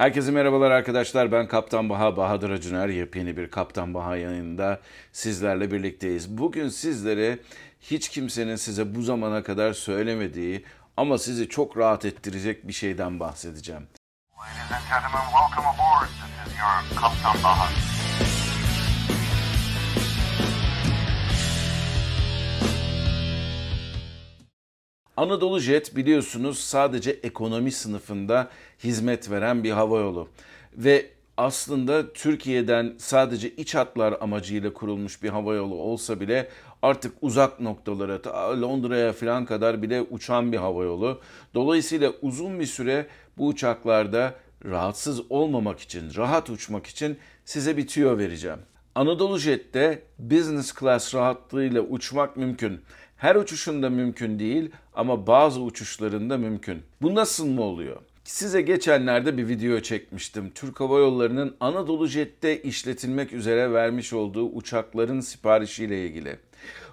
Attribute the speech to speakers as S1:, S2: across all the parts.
S1: Herkese merhabalar arkadaşlar. Ben Kaptan Baha Bahadır Acuner. Yepyeni bir Kaptan Baha yayınında sizlerle birlikteyiz. Bugün sizlere hiç kimsenin size bu zamana kadar söylemediği ama sizi çok rahat ettirecek bir şeyden bahsedeceğim.
S2: Ladies and gentlemen, welcome aboard. This is your Kaptan Baha.
S1: Anadolu Jet biliyorsunuz sadece ekonomi sınıfında hizmet veren bir havayolu. Ve aslında Türkiye'den sadece iç hatlar amacıyla kurulmuş bir havayolu olsa bile artık uzak noktalara, ta Londra'ya falan kadar bile uçan bir havayolu. Dolayısıyla uzun bir süre bu uçaklarda rahatsız olmamak için, rahat uçmak için size bir tüyo vereceğim. Anadolu Jet'te business class rahatlığıyla uçmak mümkün. Her uçuşunda mümkün değil ama bazı uçuşlarında mümkün. Bu nasıl mı oluyor? Size geçenlerde bir video çekmiştim. Türk Hava Yolları'nın Anadolu Jet'te işletilmek üzere vermiş olduğu uçakların siparişiyle ilgili.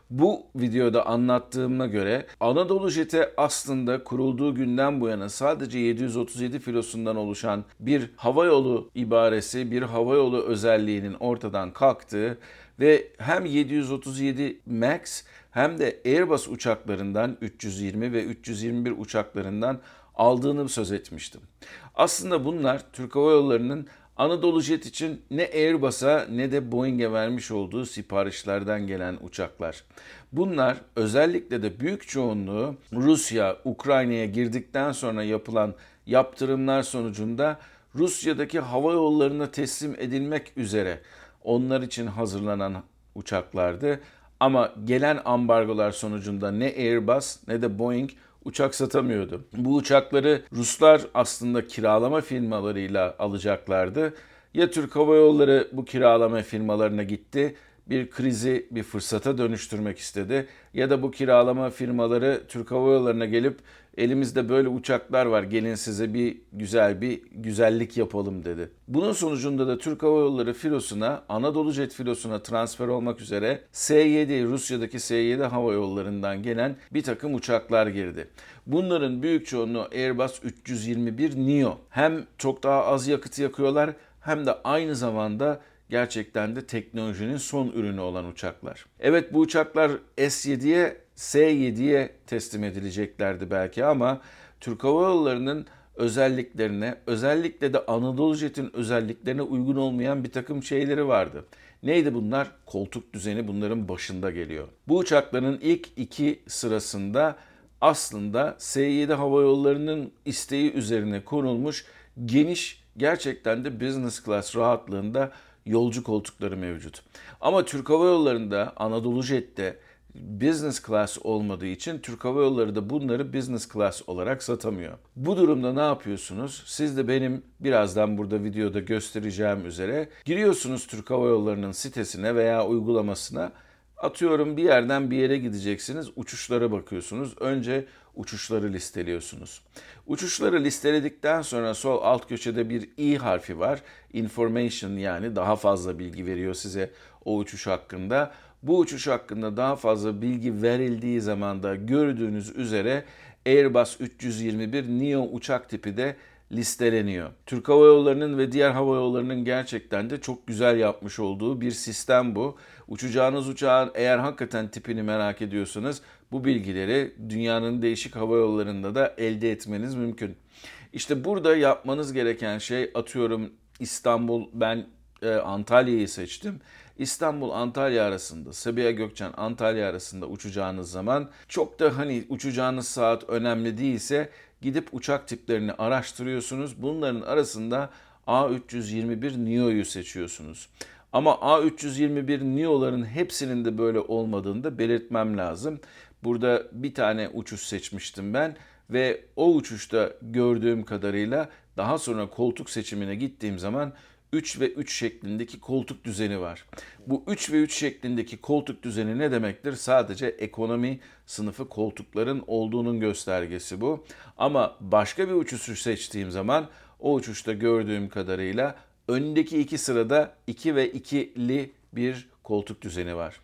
S1: Bu videoda anlattığıma göre Anadolu Jet'e aslında kurulduğu günden bu yana sadece 737 filosundan oluşan bir havayolu ibaresi, bir havayolu özelliğinin ortadan kalktığı ve hem 737 MAX hem de Airbus uçaklarından 320 ve 321 uçaklarından aldığını söz etmiştim. Aslında bunlar Türk Hava Yolları'nın Anadolu Jet için ne Airbus'a ne de Boeing'e vermiş olduğu siparişlerden gelen uçaklar. Bunlar özellikle de büyük çoğunluğu Rusya, Ukrayna'ya girdikten sonra yapılan yaptırımlar sonucunda Rusya'daki hava yollarına teslim edilmek üzere onlar için hazırlanan uçaklardı. Ama gelen ambargolar sonucunda ne Airbus ne de Boeing uçak satamıyordu. Bu uçakları Ruslar aslında kiralama firmalarıyla alacaklardı. Ya Türk Hava Yolları bu kiralama firmalarına gitti bir krizi bir fırsata dönüştürmek istedi. Ya da bu kiralama firmaları Türk Hava Yolları'na gelip elimizde böyle uçaklar var gelin size bir güzel bir güzellik yapalım dedi. Bunun sonucunda da Türk Hava Yolları filosuna Anadolu Jet filosuna transfer olmak üzere S-7 Rusya'daki S-7 hava yollarından gelen bir takım uçaklar girdi. Bunların büyük çoğunluğu Airbus 321 Neo. Hem çok daha az yakıt yakıyorlar hem de aynı zamanda gerçekten de teknolojinin son ürünü olan uçaklar. Evet bu uçaklar S7'ye, S7'ye teslim edileceklerdi belki ama Türk Hava Yolları'nın özelliklerine, özellikle de Anadolu Jet'in özelliklerine uygun olmayan bir takım şeyleri vardı. Neydi bunlar? Koltuk düzeni bunların başında geliyor. Bu uçakların ilk iki sırasında aslında S7 Hava Yolları'nın isteği üzerine kurulmuş geniş gerçekten de business class rahatlığında yolcu koltukları mevcut. Ama Türk Hava Yolları'nda Anadolu Jet'te business class olmadığı için Türk Hava Yolları da bunları business class olarak satamıyor. Bu durumda ne yapıyorsunuz? Siz de benim birazdan burada videoda göstereceğim üzere giriyorsunuz Türk Hava Yolları'nın sitesine veya uygulamasına Atıyorum bir yerden bir yere gideceksiniz, uçuşlara bakıyorsunuz. Önce uçuşları listeliyorsunuz. Uçuşları listeledikten sonra sol alt köşede bir i harfi var. Information yani daha fazla bilgi veriyor size o uçuş hakkında. Bu uçuş hakkında daha fazla bilgi verildiği zaman da gördüğünüz üzere Airbus 321 Neo uçak tipi de listeleniyor. Türk Hava Yolları'nın ve diğer hava yollarının gerçekten de çok güzel yapmış olduğu bir sistem bu. Uçacağınız uçağın eğer hakikaten tipini merak ediyorsanız bu bilgileri dünyanın değişik hava yollarında da elde etmeniz mümkün. İşte burada yapmanız gereken şey atıyorum İstanbul ben e, Antalya'yı seçtim. İstanbul Antalya arasında Sabiha Gökçen Antalya arasında uçacağınız zaman çok da hani uçacağınız saat önemli değilse gidip uçak tiplerini araştırıyorsunuz. Bunların arasında A321 Neo'yu seçiyorsunuz. Ama A321 Neo'ların hepsinin de böyle olmadığını da belirtmem lazım. Burada bir tane uçuş seçmiştim ben ve o uçuşta gördüğüm kadarıyla daha sonra koltuk seçimine gittiğim zaman 3 ve 3 şeklindeki koltuk düzeni var. Bu 3 ve 3 şeklindeki koltuk düzeni ne demektir? Sadece ekonomi sınıfı koltukların olduğunun göstergesi bu. Ama başka bir uçuşu seçtiğim zaman o uçuşta gördüğüm kadarıyla öndeki iki sırada 2 ve 2'li bir koltuk düzeni var.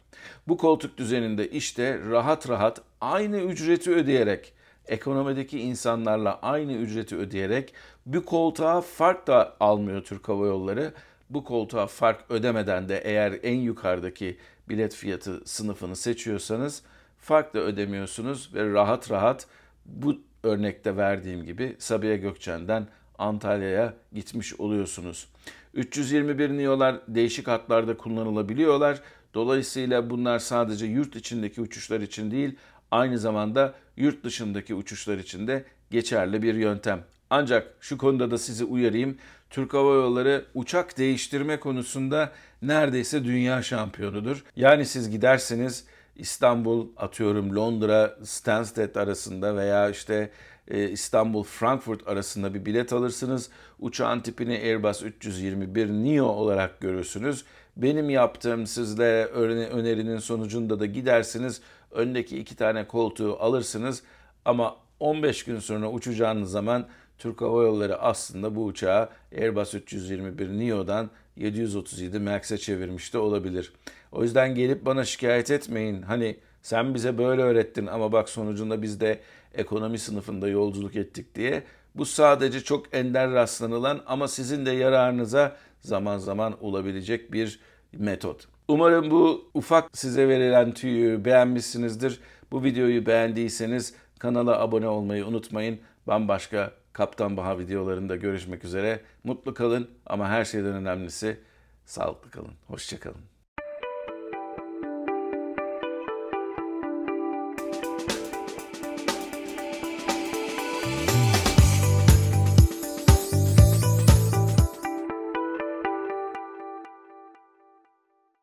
S1: Bu koltuk düzeninde işte rahat rahat aynı ücreti ödeyerek ekonomideki insanlarla aynı ücreti ödeyerek bir koltuğa fark da almıyor Türk Hava Yolları. Bu koltuğa fark ödemeden de eğer en yukarıdaki bilet fiyatı sınıfını seçiyorsanız fark da ödemiyorsunuz ve rahat rahat bu örnekte verdiğim gibi Sabiha Gökçen'den Antalya'ya gitmiş oluyorsunuz. 321 NIO'lar değişik hatlarda kullanılabiliyorlar. Dolayısıyla bunlar sadece yurt içindeki uçuşlar için değil, aynı zamanda yurt dışındaki uçuşlar için de geçerli bir yöntem. Ancak şu konuda da sizi uyarayım. Türk Hava Yolları uçak değiştirme konusunda neredeyse dünya şampiyonudur. Yani siz gidersiniz İstanbul atıyorum Londra Stansted arasında veya işte e, İstanbul Frankfurt arasında bir bilet alırsınız. Uçağın tipini Airbus 321 Neo olarak görürsünüz. Benim yaptığım sizlere önerinin sonucunda da gidersiniz. Öndeki iki tane koltuğu alırsınız ama 15 gün sonra uçacağınız zaman Türk Hava Yolları aslında bu uçağı Airbus 321 Neo'dan 737 Max'e çevirmiş de olabilir. O yüzden gelip bana şikayet etmeyin. Hani sen bize böyle öğrettin ama bak sonucunda biz de ekonomi sınıfında yolculuk ettik diye. Bu sadece çok ender rastlanılan ama sizin de yararınıza zaman zaman olabilecek bir metot. Umarım bu ufak size verilen tüyü beğenmişsinizdir. Bu videoyu beğendiyseniz kanala abone olmayı unutmayın. Bambaşka Kaptan Baha videolarında görüşmek üzere. Mutlu kalın ama her şeyden önemlisi sağlıklı kalın. Hoşçakalın.